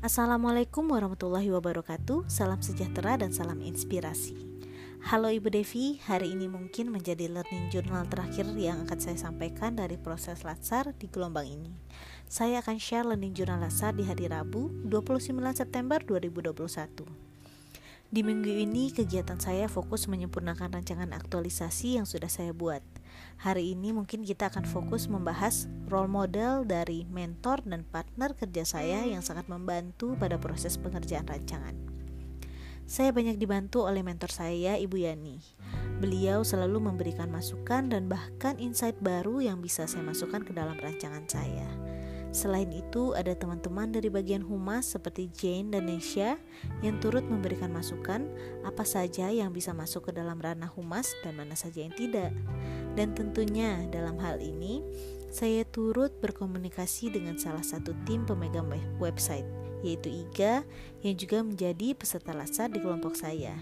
Assalamualaikum warahmatullahi wabarakatuh Salam sejahtera dan salam inspirasi Halo Ibu Devi, hari ini mungkin menjadi learning journal terakhir yang akan saya sampaikan dari proses Latsar di gelombang ini. Saya akan share learning journal Latsar di hari Rabu, 29 September 2021. Di minggu ini, kegiatan saya fokus menyempurnakan rancangan aktualisasi yang sudah saya buat. Hari ini mungkin kita akan fokus membahas role model dari mentor dan partner kerja saya yang sangat membantu pada proses pengerjaan rancangan. Saya banyak dibantu oleh mentor saya, Ibu Yani. Beliau selalu memberikan masukan dan bahkan insight baru yang bisa saya masukkan ke dalam rancangan saya. Selain itu, ada teman-teman dari bagian humas seperti Jane dan Nesha yang turut memberikan masukan apa saja yang bisa masuk ke dalam ranah humas dan mana saja yang tidak. Dan tentunya dalam hal ini saya turut berkomunikasi dengan salah satu tim pemegang website yaitu IGA yang juga menjadi peserta latsar di kelompok saya.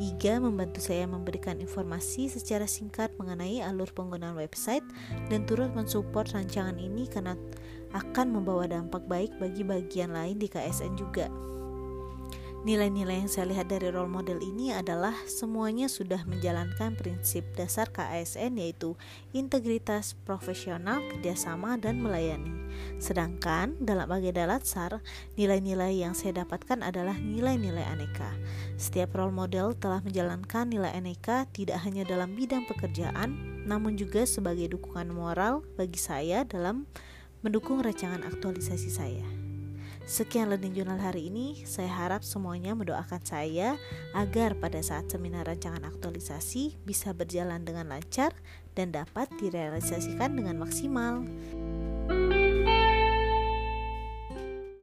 IGA membantu saya memberikan informasi secara singkat mengenai alur penggunaan website dan turut mensupport rancangan ini karena akan membawa dampak baik bagi bagian lain di KSN juga. Nilai-nilai yang saya lihat dari role model ini adalah semuanya sudah menjalankan prinsip dasar KASN yaitu integritas, profesional, kerjasama, dan melayani. Sedangkan dalam agenda Latsar, nilai-nilai yang saya dapatkan adalah nilai-nilai aneka. Setiap role model telah menjalankan nilai aneka tidak hanya dalam bidang pekerjaan, namun juga sebagai dukungan moral bagi saya dalam mendukung rancangan aktualisasi saya. Sekian learning journal hari ini. Saya harap semuanya mendoakan saya agar pada saat seminar rancangan aktualisasi bisa berjalan dengan lancar dan dapat direalisasikan dengan maksimal.